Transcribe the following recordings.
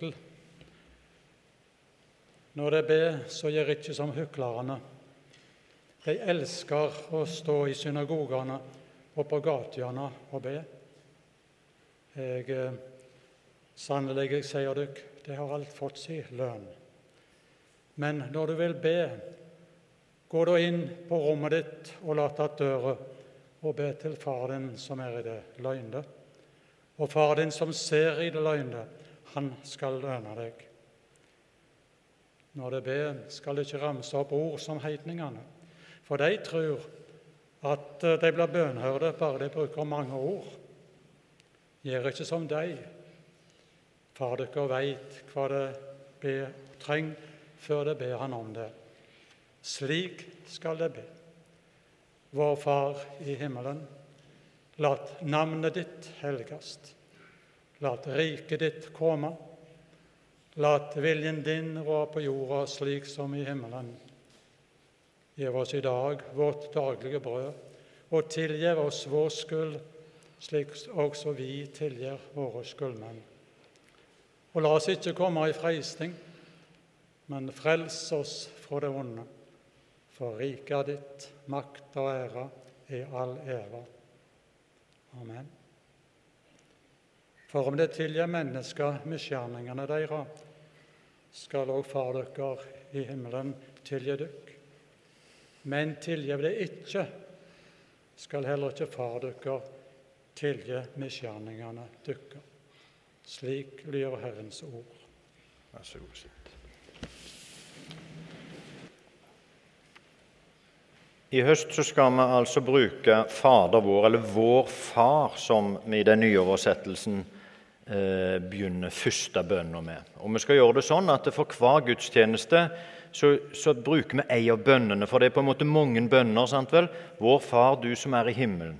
kapittel. Når de ber, så gjør ikke som hyklerne. De elsker å stå i synagogene og på gatene og be. Jeg, eh, Sannelig, jeg sier dere, de har alt fått sin lønn. Men når du vil be, gå da inn på rommet ditt og lat att døra og be til Far din som er i det løgne. Og Far din som ser i det løgne, han skal lønne deg. Når det ber, skal det ikke ramse opp ord som heitningene, for de tror at de blir bønnhørte bare de bruker mange ord. Gjør ikke som de. Far dere veit hva de trenger før de ber Han om det. Slik skal de be. Vår Far i himmelen. Lat navnet ditt helgast. Lat riket ditt komme. Lat viljen din rå på jorda slik som i himmelen. Gjev oss i dag vårt daglige brød, og tilgjev oss vår skyld, slik også vi tilgir våre skyldmenn. Og la oss ikke komme i freisting, men frels oss fra det onde. For riket ditt, makt og ære i all ære. Amen. For om det tilgir mennesker misgjerningene deres, skal òg Far dere i himmelen tilgi dere. Men tilgir det ikke, skal heller ikke Far dere tilgi misgjerningene deres. Slik lyder Herrens ord. Vær så god. I høst så skal vi altså bruke Fader vår, eller Vår Far, som i den nye oversettelsen begynner første bønna med. Og Vi skal gjøre det sånn at for hver gudstjeneste så, så, bruker vi ei av bønnene. For det er på en måte mange bønner. sant vel? Vår Far, du som er i himmelen.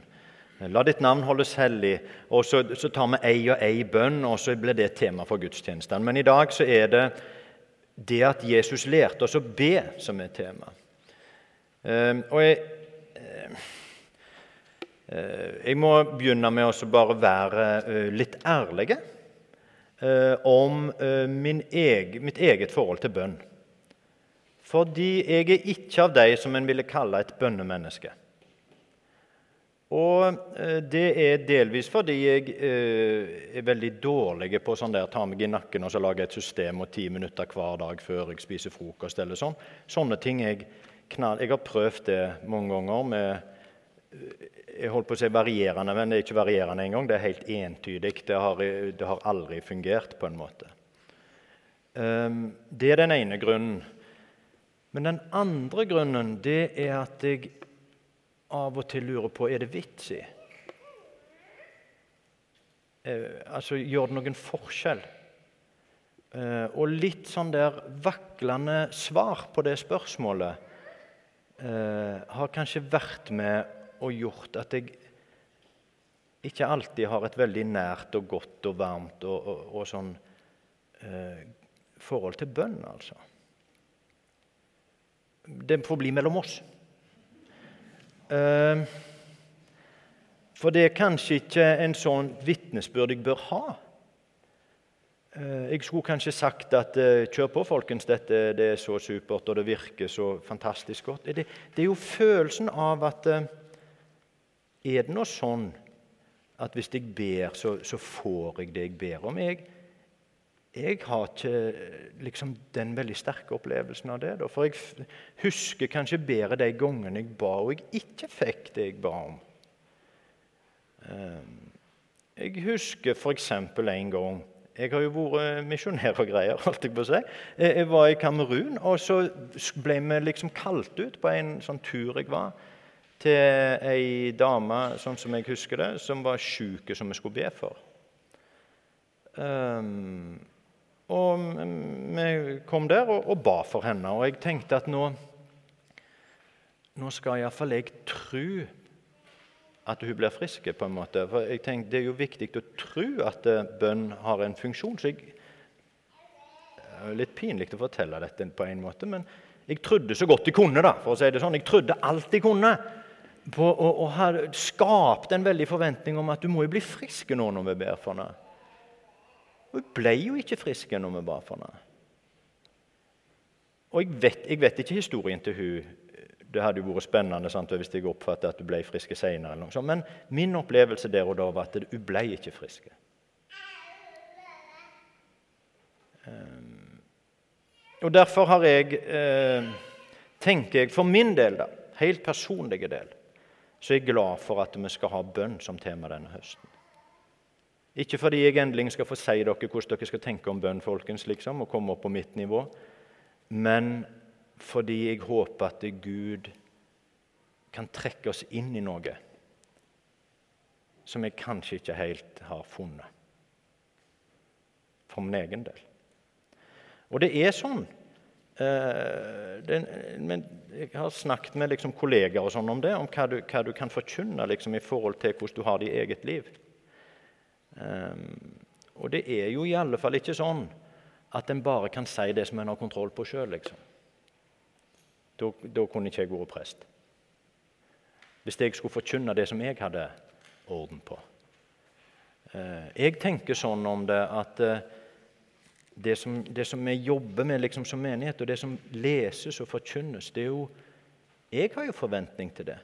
La ditt navn holdes hellig. Og så, så tar vi ei og ei bønn, og så blir det tema for gudstjenesten. Men i dag så er det det at Jesus lærte oss å be, som er tema. Ehm, og jeg, eh, jeg må begynne med å bare være eh, litt ærlig eh, om egen, mitt eget forhold til bønn. Fordi jeg er ikke av de som en ville kalle et bønnemenneske. Og det er delvis fordi jeg er veldig dårlig på sånn der, ta meg i nakken og så lage et system og ti minutter hver dag før jeg spiser frokost. eller sånn. Sånne ting jeg knall, Jeg har prøvd det mange ganger med jeg holdt på å si varierende, men det er ikke varierende engang. Det er helt entydig. Det har, det har aldri fungert, på en måte. Um, det er den ene grunnen. Men den andre grunnen det er at jeg av og til lurer på er det vits i. Uh, altså, Gjør det noen forskjell? Uh, og litt sånn der vaklende svar på det spørsmålet eh, har kanskje vært med og gjort at jeg ikke alltid har et veldig nært og godt og varmt og, og, og sånn eh, forhold til bønn, altså. Det får bli mellom oss. Eh, for det er kanskje ikke en sånn vitnesbyrd jeg bør ha. Eh, jeg skulle kanskje sagt at uh, kjør på, folkens, dette det er så supert og det virker så fantastisk godt. Det, det er jo følelsen av at uh, Er det nå sånn at hvis jeg ber, så, så, får jeg det jeg ber om? Jeg, jeg har ikke liksom, den veldig sterke opplevelsen av det. Da. For jeg husker kanskje bedre de gangene jeg ba og jeg ikke fikk det jeg ba om. Uh, jeg husker f.eks. en gang jeg har jo vært misjonær og greier. holdt Jeg på å si. Jeg var i Kamerun, og så ble vi liksom kalt ut på en sånn tur jeg var, til ei dame sånn som jeg husker det, som var sjuk, som vi skulle be for. Um, og vi kom der og, og, ba for henne, og jeg tenkte at nå, nå skal iallfall jeg tro at hun blir frisk. på en måte. For jeg tenkte Det er jo viktig å tro at eh, bønn har en funksjon. så jeg, Det er litt pinlig å fortelle dette på en måte, men jeg trodde så godt jeg kunne. da, for å si det sånn. Jeg trodde alt jeg kunne. På, og, og har skapt en veldig forventning om at du må jo bli frisk nå når vi ber for deg. Og hun ble jo ikke frisk når vi ba for henne. Og jeg vet, jeg vet, ikke historien til hun. Det hadde jo vært spennende sant, hvis jeg oppfattet at du ble frisk senere. Men min opplevelse der og da var at hun ble ikke frisk. Um, og Derfor har jeg, eh, tenker jeg for min del, da, helt personlige del, så er jeg glad for at vi skal ha bønn som tema denne høsten. Ikke fordi jeg endelig skal få si dere hvordan dere skal tenke om bønn, folkens, liksom, og komme opp på mitt nivå, men fordi jeg håper at Gud kan trekke oss inn i noe som jeg kanskje ikke helt har funnet for min egen del. Og det er sånn eh, det, men Jeg har snakket med liksom, kollegaer og sånn om det, om hva du, hva du kan forkynne liksom, i forhold til hvordan du har det i eget liv. Um, og det er jo i alle fall ikke sånn at en bare kan si det som en har kontroll på sjøl. Liksom. Da, kunne ikke jeg vært prest. Hvis jeg skulle forkynne det som jeg hadde orden på. Uh, jeg tenker sånn om det at uh, det, som, det som, vi jobber med liksom, som menighet, og det som leses og forkynnes, det er jo Jeg har jo forventning til det.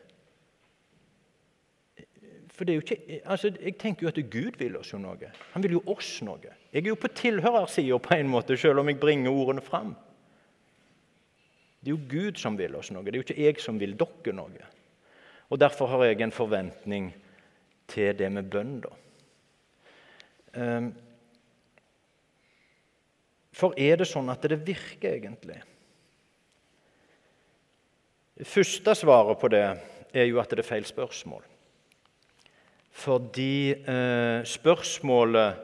For det er jo ikke, altså, Jeg tenker jo at Gud vil oss jo noe. Han vil jo oss noe. Jeg er jo på tilhørersida på en måte, selv om jeg bringer ordene fram. Det er jo Gud som vil oss noe. Det er jo ikke jeg som vil dere noe. Og Derfor har jeg en forventning til det med bønn. da. Ehm, for er det sånn at det virker, egentlig? Det første svaret på det er jo at det er feil spørsmål. Fordi eh, spørsmålet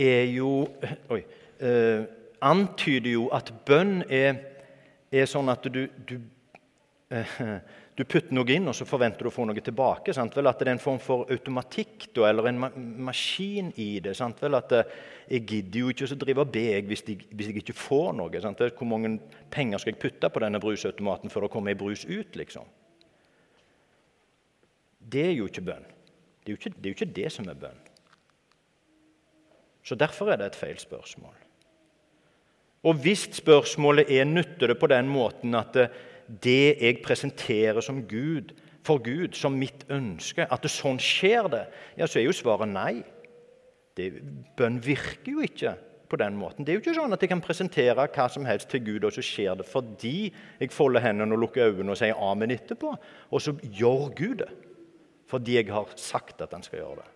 er jo Oi. Eh, antyder jo at bønn er, er sånn at du, du, eh, du, putter noe inn, og så forventer du å få noe tilbake. Vel At det er en form for automatikk da, eller en ma maskin i det. Vel At eh, jeg gidder jo ikke å drive og be hvis, hvis, jeg ikke får noe. Sant? Hvor mange penger skal jeg putte på denne brusautomaten før det kommer ei brus ut? liksom? Det er jo ikke bønn. Det er, ikke, det er jo ikke det som er bønn. Så Derfor er det et feil spørsmål. Og hvis spørsmålet er nytter det på den måten at det, jeg presenterer som Gud, for Gud, som mitt ønske, at det sånn skjer det, ja, så er jo svaret nei. Det, bønn virker jo ikke på den måten. Det er jo ikke sånn at jeg kan presentere hva som helst til Gud, og så skjer det fordi jeg folder hendene og lukker øynene og sier amen etterpå. Og så gjør Gud det fordi jeg har sagt at han skal gjøre det.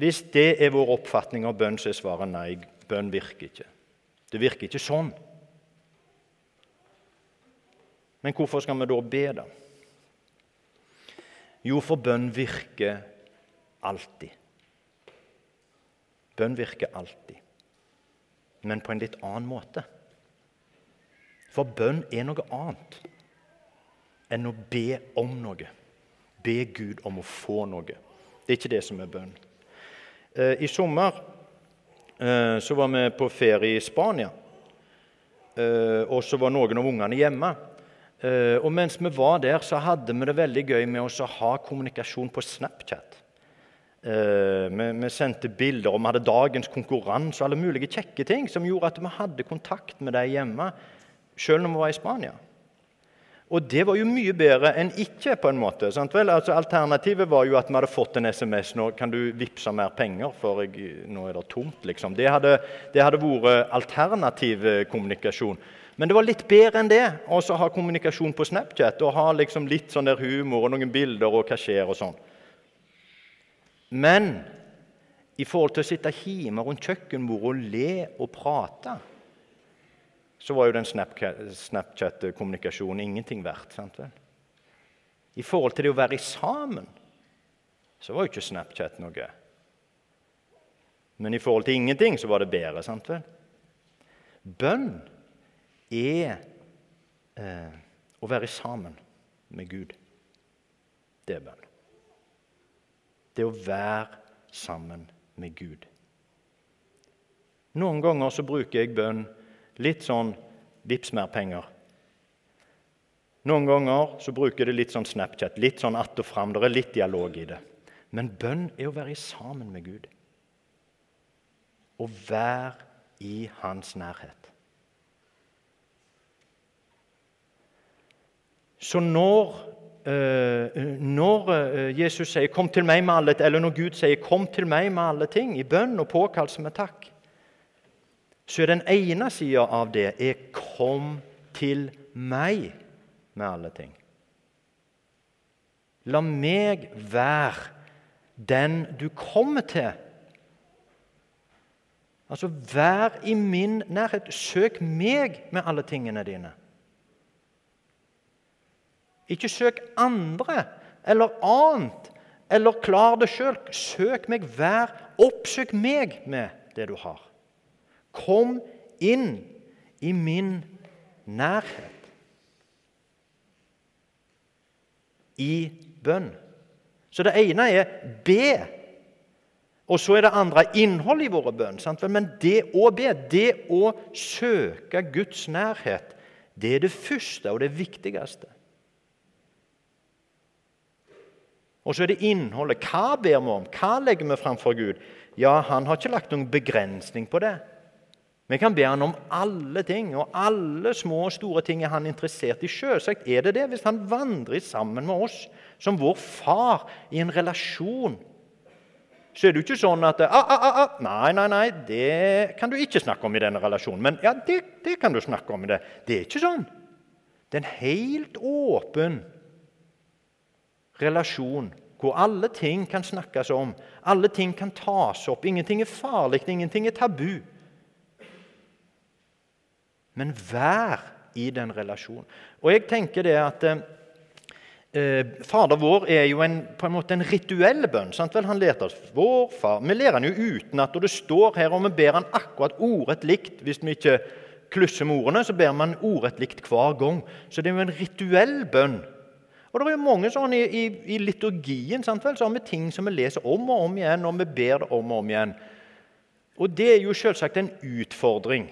Hvis det er vår oppfatning av bønn, så er svaret nei. Bønn virker ikke. Det virker ikke sånn. Men hvorfor skal vi da be, da? Jo, for bønn virker alltid. Bønn virker alltid, men på en litt annen måte. For bønn er noe annet enn å be om noe. Be Gud om å få noe. Det er ikke det som er bønn. Eh, I sommer eh, så var vi på ferie i Spania, eh, og så var noen av ungene hjemme. Og mens vi var der, så hadde vi det veldig gøy med å ha kommunikasjon på Snapchat. Vi, vi, sendte bilder, og vi hadde dagens konkurranse og alle mulige kjekke ting som gjorde at vi hadde kontakt med dem hjemme, selv når vi var i Spania. Og det var jo mye bedre enn ikke. på en måte. Altså, alternativet var jo at vi hadde fått en SMS nå kan du vippse mer penger, for jeg, nå er det tomt. liksom. Det hadde, det hadde vært alternativ eh, kommunikasjon. Men det var litt bedre enn det å ha kommunikasjon på Snapchat og ha liksom litt sånn der humor og noen bilder og hva skjer og sånn. Men i forhold til å sitte hjemme rundt kjøkkenbordet og le og prate så var jo den Snapchat-kommunikasjonen ingenting verdt. sant vel? I forhold til det å være sammen så var jo ikke Snapchat noe. Men i forhold til ingenting så var det bedre. sant vel? Bønn er eh, å være sammen med Gud. Det er bønn. Det er å være sammen med Gud. Noen ganger så bruker jeg bønn Litt sånn 'vips mer penger'. Noen ganger så bruker jeg det litt sånn Snapchat, litt sånn att og fram. Det er litt dialog i det. Men bønn er å være sammen med Gud. Å være i hans nærhet. Så når, eh, når eh, Jesus sier 'kom til meg med alle', eller når Gud sier 'kom til meg med alle ting', i bønn og påkallelse med takk, så er den ene sida av det er 'kom til meg med alle ting'. La meg være den du kommer til. Altså, vær i min nærhet. Søk meg med alle tingene dine. Ikke søk andre eller annet, eller klar det sjøl. Søk meg, vær Oppsøk meg med det du har. Kom inn i min nærhet. I bønn. Så det ene er be. Og så er det andre innhold i våre bønn. Men det å be, det å søke Guds nærhet, det er det første og det viktigste. Og så er det innholdet. Hva ber vi om? Hva legger vi fram for Gud? Ja, Han har ikke lagt noen begrensning på det. Vi kan be han om alle ting, og alle små og store ting er han interessert i. Selvsagt er det det hvis han vandrer sammen med oss som vår far i en relasjon. Så er det jo ikke sånn at ah, ah, ah, ah, Nei, nei, nei, det kan du ikke snakke om i denne relasjonen. Men ja, det, det kan du snakke om i det. Det er ikke sånn. Det er en helt åpen relasjon hvor alle ting kan snakkes om, alle ting kan tas opp. Ingenting er farlig, ingenting er tabu. Men vær i den relasjonen. Og jeg tenker det at eh, Fader vår er jo en, på en måte en rituell bønn. sant vel? Han lærte oss vår far. Vi lærer han jo utenat, og det står her, og vi ber han akkurat ordrett likt. Hvis vi ikke klusser med ordene, så ber man ordrett likt hver gang. Så det er jo en rituell bønn. Og det er jo mange sånn I, i, i liturgien sant vel, så har vi ting som vi leser om og om igjen, og vi ber det om og om igjen. Og Det er jo selvsagt en utfordring.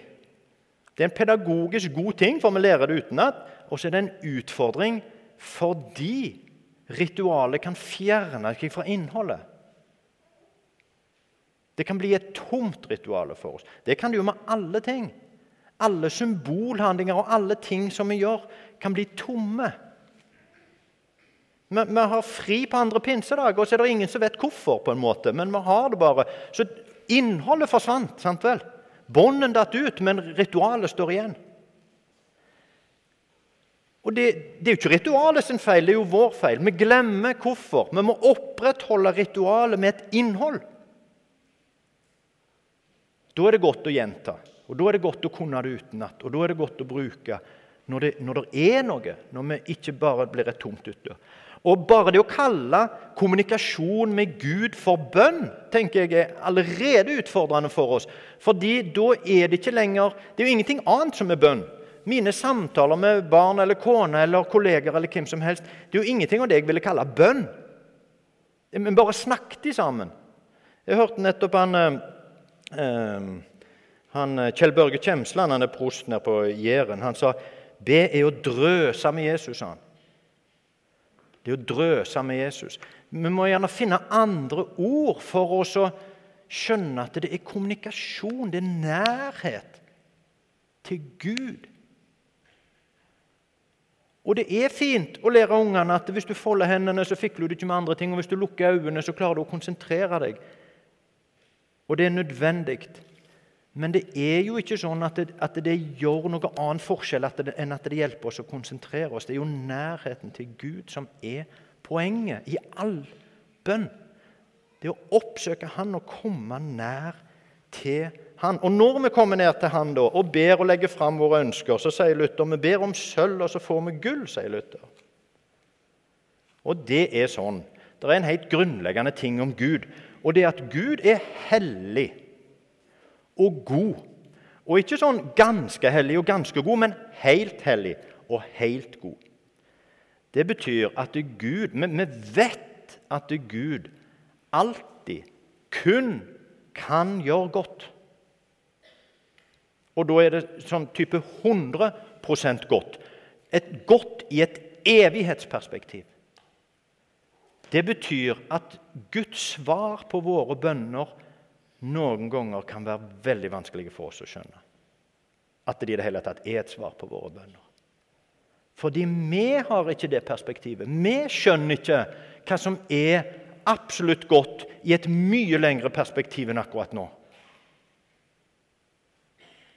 Det er en pedagogisk god ting, for vi lærer det utenat. Og så er det en utfordring fordi ritualet kan fjerne seg fra innholdet. Det kan bli et tomt ritual for oss. Det kan det jo med alle ting. Alle symbolhandlinger og alle ting som vi gjør, kan bli tomme. Vi, vi, har fri på andre pinsedag, og så er det ingen som vet hvorfor. på en måte, Men vi har det bare. Så innholdet forsvant. sant vel? Bånden datt ut, men ritualet står igjen. Og det, det, er jo ikke ritualet sin feil, det er jo vår feil. Vi glemmer hvorfor. Vi må opprettholde ritualet med et innhold. Da er det godt å gjenta, og da er det godt å kunne det utenat. Og da er det godt å bruke når det, når det er noe, når vi ikke bare blir et tomt ute. Og bare det å kalle kommunikasjon med Gud for bønn tenker jeg er allerede utfordrende for oss. Fordi da er det ikke lenger Det er jo ingenting annet som er bønn. Mine samtaler med barn eller kone eller kolleger eller hvem som helst, det er jo ingenting av det jeg ville kalle bønn. Men bare snakket de sammen. Jeg hørte nettopp han, eh, eh han eh, Kjell Børge Kjemsland, han er prost nede på Jæren. Han sa be er å drøse med Jesus. han. Det er å drøse med Jesus. Vi må gjerne finne andre ord for oss å skjønne at det er kommunikasjon, det er nærhet til Gud. Og det er fint å lære ungene at hvis du folder hendene, så fikler du ikke med andre ting. Og hvis du lukker øynene, så klarer du å konsentrere deg. Og det er nødvendig. Men det er jo ikke sånn at det, at det gjør noen annen forskjell at det, enn at det hjelper oss å konsentrere oss. Det er jo nærheten til Gud som er poenget i all bønn. Det å oppsøke Han og komme nær til Han. Og når vi kommer ned til Han da, og ber og legger fram våre ønsker, så sier Luther vi ber om sølv, og så får vi gull, sier Luther. Og det er sånn. Det er en helt grunnleggende ting om Gud, og det er at Gud er hellig og god. Og ikke sånn ganske hellig og ganske god, men helt hellig og helt god. Det betyr at Gud Vi, vet at Gud alltid, kun, kan gjøre godt. Og da er det sånn type 100% godt. Et godt i et evighetsperspektiv. Det betyr at Guds svar på våre bønner noen ganger kan være veldig vanskelige for oss å skjønne. At det i det hele tatt er et svar på våre bønner. Fordi vi har ikke det perspektivet. Vi skjønner ikke hva som er absolutt godt i et mye lengre perspektiv enn akkurat nå.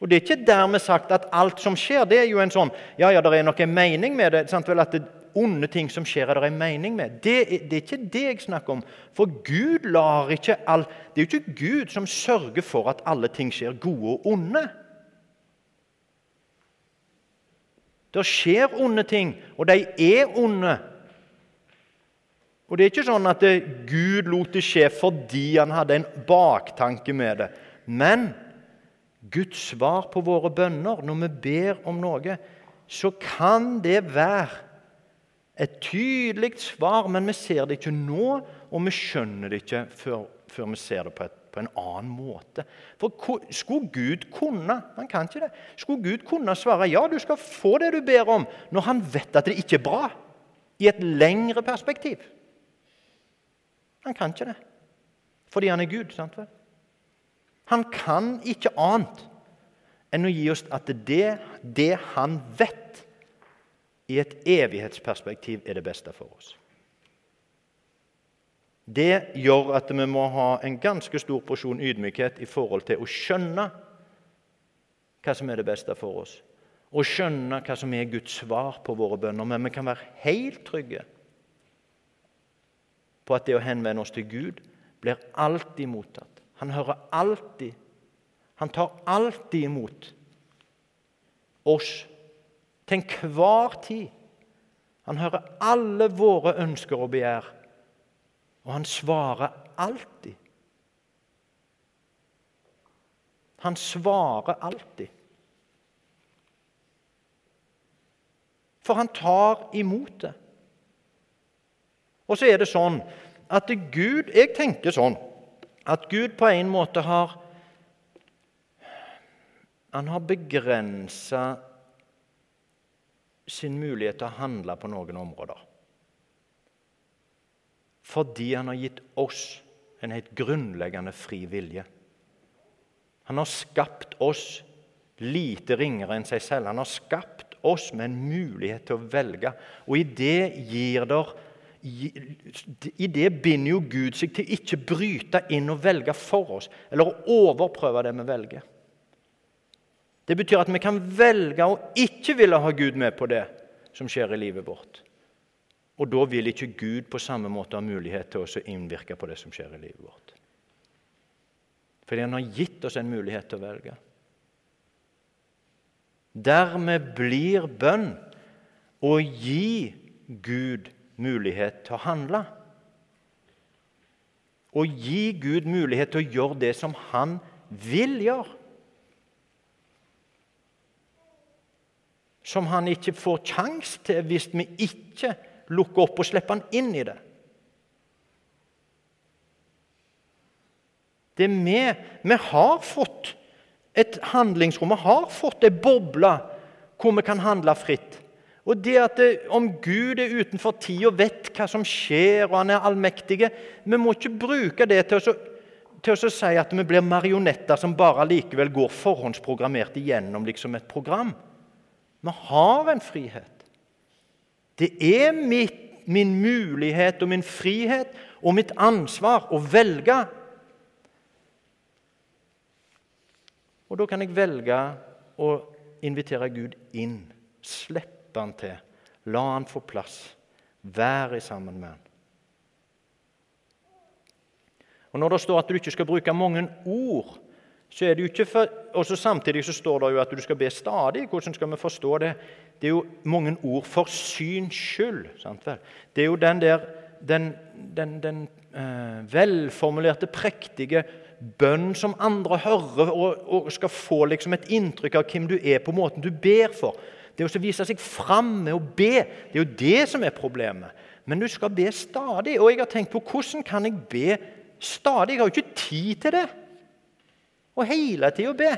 Og Det er ikke dermed sagt at alt som skjer, det er jo en sånn Ja, ja, det er noe mening med det. Sant vel at det onde ting som skjer, er det en mening med. Det, det, er ikke det jeg snakker om. For Gud lar ikke all Det er jo ikke Gud som sørger for at alle ting skjer gode og onde. Det skjer onde ting, og de er onde. Og Det er ikke sånn at Gud lot det skje fordi han hadde en baktanke med det. Men Guds svar på våre bønner når vi ber om noe, så kan det være et tydelig svar, men vi ser det ikke nå, og vi skjønner det ikke før, før vi ser det på, et, på, en annen måte. For Skulle Gud kunne Han kan ikke det. Skulle Gud kunne svare ja, du skal få det du ber om, når han vet at det ikke er bra, i et lengre perspektiv? Han kan ikke det. Fordi han er Gud. sant vel? Han kan ikke annet enn å gi oss at det, det han vet, i et evighetsperspektiv er det beste for oss. Det gjør at vi må ha en ganske stor porsjon ydmykhet i forhold til å skjønne hva som er det beste for oss, og skjønne hva som er Guds svar på våre bønner. Men vi kan være helt trygge på at det å henvende oss til Gud blir alltid mottatt. Han hører alltid. Han tar alltid imot oss til enhver tid. Han hører alle våre ønsker og begjær, og han svarer alltid. Han svarer alltid. For han tar imot det. Og så er det sånn at Gud Jeg tenker sånn at Gud på en måte har Han har begrensa sin mulighet til å handle på noen områder. Fordi han har gitt oss en helt grunnleggende fri vilje. Han har skapt oss lite ringere enn seg selv. Han har skapt oss med en mulighet til å velge. Og i det gir der i det binder jo Gud seg til ikke bryte inn og velge for oss, eller overprøve det vi velger. Det betyr at vi kan velge å ikke ville ha Gud med på det som skjer i livet vårt. Og da vil ikke Gud på samme måte ha mulighet til å innvirke på det som skjer i livet vårt. Fordi han har gitt oss en mulighet til å velge. Dermed blir bønn å gi Gud mulighet til å handle. Å gi Gud mulighet til å gjøre det som han vil gjøre. Som han ikke får kjangs til hvis vi ikke lukker opp og slipper han inn i det. Det er vi. Vi har fått et handlingsrom, vi har fått ei boble hvor vi kan handle fritt. Og det at det, Om Gud er utenfor tid og vet hva som skjer, og han er allmektig Vi må ikke bruke det til å, til å si at vi blir marionetter som bare likevel går forhåndsprogrammert igjennom liksom et program. Vi har en frihet. Det er mitt, min mulighet og min frihet og mitt ansvar å velge. Og da kan jeg velge å invitere Gud inn. Slippe han til. La han få plass. Være sammen med han. Og Når det står at du ikke skal bruke mange ord så er det jo ikke for, og så Samtidig så står det jo at du skal be stadig. Hvordan skal vi forstå det? Det er jo mange ord for syns skyld. Sant vel? Det er jo den der den, den, den eh, velformulerte, prektige bønn som andre hører og, og, skal få liksom et inntrykk av hvem du er på måten du ber for. Det å vise seg fram med å be, det er jo det som er problemet. Men du skal be stadig. Og jeg har tenkt på hvordan kan jeg be stadig? Jeg har jo ikke tid til det og hele tida be.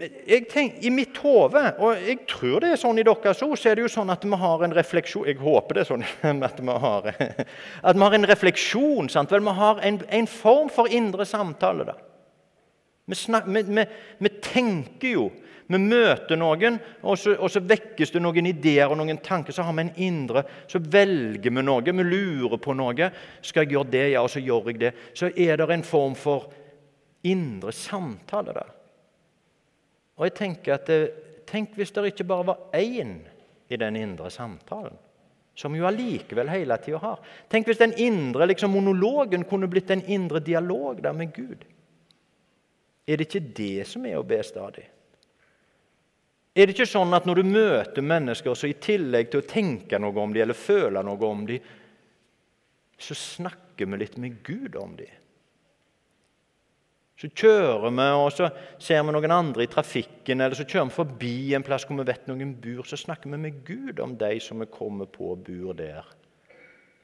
jeg tenker, I mitt hode, og jeg tror det er sånn i deres ord, så er det jo sånn at vi har en refleksjon Jeg håper det er sånn at vi har, at vi har en refleksjon. Sant? Vel, vi har en, en form for indre samtale. da. Vi, snak, vi, vi, vi, tenker jo. Vi møter noen, og så, og så, vekkes det noen ideer og noen tanker. Så har vi en indre, så velger vi noe. Vi lurer på noe. Skal jeg gjøre det, ja, og så gjør jeg det. Så er det en form for indre samtale der. Og jeg tenker at Tenk hvis det ikke bare var én i den indre samtalen, som jo allikevel hele tida har. Tenk hvis den indre liksom, monologen kunne blitt en indre dialog der med Gud. Er det ikke det som er å be stadig? Er det ikke sånn at når du møter mennesker, så i tillegg til å tenke noe om dem eller føle noe om dem, så snakker vi litt med Gud om dem? Så kjører vi, og så ser vi noen andre i trafikken, eller så kjører vi forbi en plass hvor vi vet noen bur, Så snakker vi med Gud om de som vi kommer på bor der,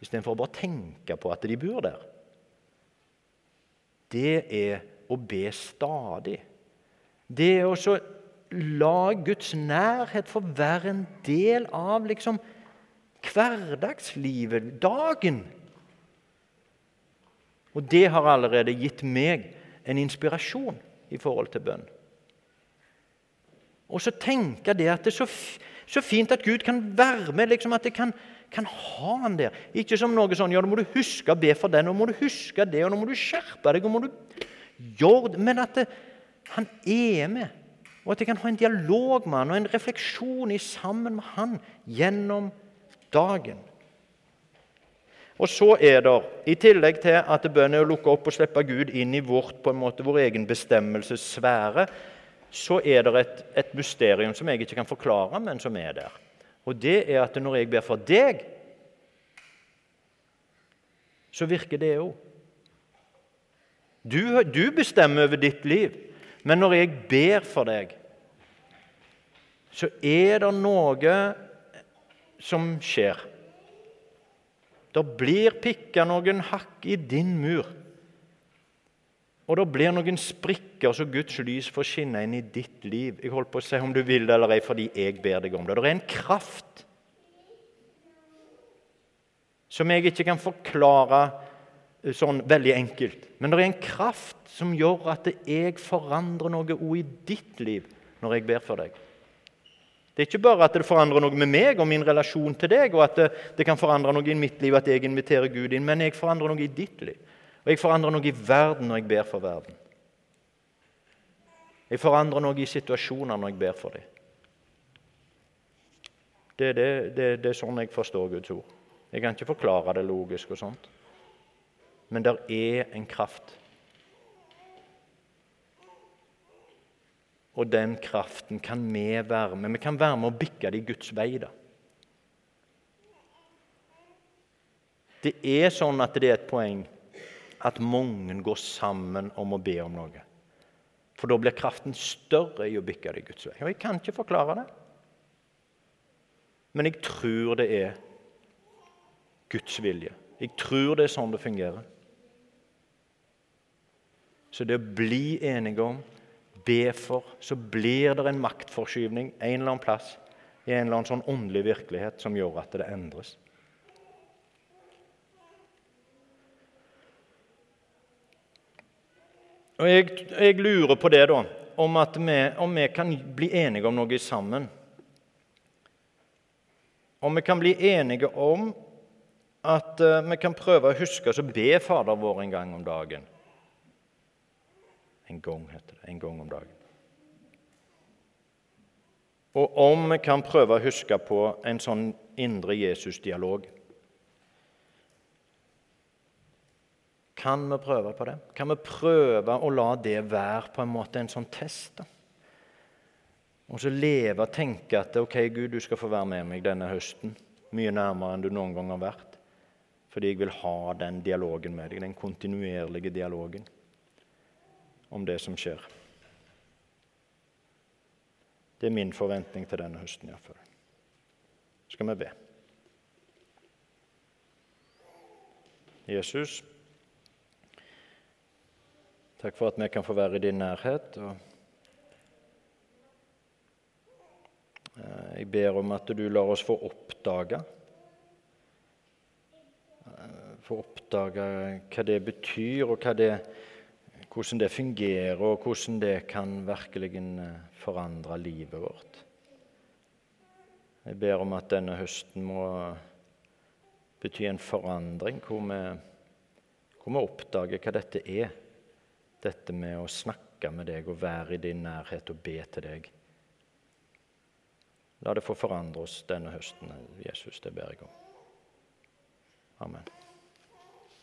istedenfor å bare tenke på at de bor der. Det er å be stadig. Det er å la Guds nærhet få være en del av liksom hverdagslivet, dagen. Og det har allerede gitt meg en inspirasjon i forhold til bønn. Og så tenker jeg det at det er så, så fint at Gud kan være med, liksom at jeg kan, kan, ha han der. Ikke som noe sånn ja, nå må du huske å be for den, nå må du huske det, og nå må du skjerpe deg. og må du gjøre Men at det, han er med, og at jeg kan ha en dialog med han, og en refleksjon i sammen med han gjennom dagen. Og så er det, i tillegg til at bønnen er å lukke opp og slippe Gud inn i vårt, på en måte, vår egen bestemmelsessfære, så er det et, et mysterium som jeg ikke kan forklare, men som er der. Og det er at når jeg ber for deg, så virker det òg. Du, du bestemmer over ditt liv, men når jeg ber for deg, så er det noe som skjer. Det blir pikka noen hakk i din mur. Og det blir noen sprikker så Guds lys får skinne inn i ditt liv. Jeg holdt på å si om du vil det eller ei fordi jeg ber deg om det. Det er en kraft som jeg ikke kan forklare sånn veldig enkelt. Men det er en kraft som gjør at jeg forandrer noe i ditt liv når jeg ber for deg. Det er ikke bare at det forandrer noe med meg og min relasjon til deg, og at det, det, kan forandre noe i mitt liv at jeg inviterer Gud inn, men jeg forandrer noe i ditt liv. Og jeg forandrer noe i verden når jeg ber for verden. Jeg forandrer noe i situasjoner når jeg ber for dem. Det, det, det, det er sånn jeg forstår Guds ord. Jeg kan ikke forklare det logisk og sånt. Men der er en kraft Og den kraften kan vi være med. Vi kan være med å bikke det i Guds vei. da. Det er sånn at det er et poeng at mange går sammen om å be om noe. For da blir kraften større i å bikke det i Guds vei. Og Jeg kan ikke forklare det. Men jeg tror det er Guds vilje. Jeg tror det er sånn det fungerer. Så det å bli enige om be for, så blir det en maktforskyvning en eller annen plass i en eller annen sånn åndelig virkelighet som gjør at det endres. Og jeg, jeg lurer på det, da, om, at vi, om vi kan bli enige om noe sammen. Om vi kan bli enige om at uh, vi kan prøve å huske å be Fader vår en gang om dagen. En gang, heter det. En gang om dagen. Og om vi kan prøve å huske på en sånn indre Jesus-dialog Kan vi prøve på det? Kan vi prøve å la det være på en måte en sånn test? da? Og så leve og tenke at ok, Gud, du skal få være med meg denne høsten. Mye nærmere enn du noen gang har vært. Fordi jeg vil ha den dialogen med deg, den kontinuerlige dialogen om det som skjer. Det er min forventning til denne høsten iallfall. Skal vi be. Jesus, takk for at vi kan få være i din nærhet. og Jeg ber om at du lar oss få oppdage Få oppdage hva det betyr, og hva det, hvordan det fungerer, og hvordan det kan virkelig forandre livet vårt. Jeg ber om at denne høsten må bety en forandring, hvor vi, hvor vi oppdager hva dette er. Dette med å snakke med deg og være i din nærhet og be til deg. La det få forandre oss denne høsten, Jesus. Det ber jeg om. Amen.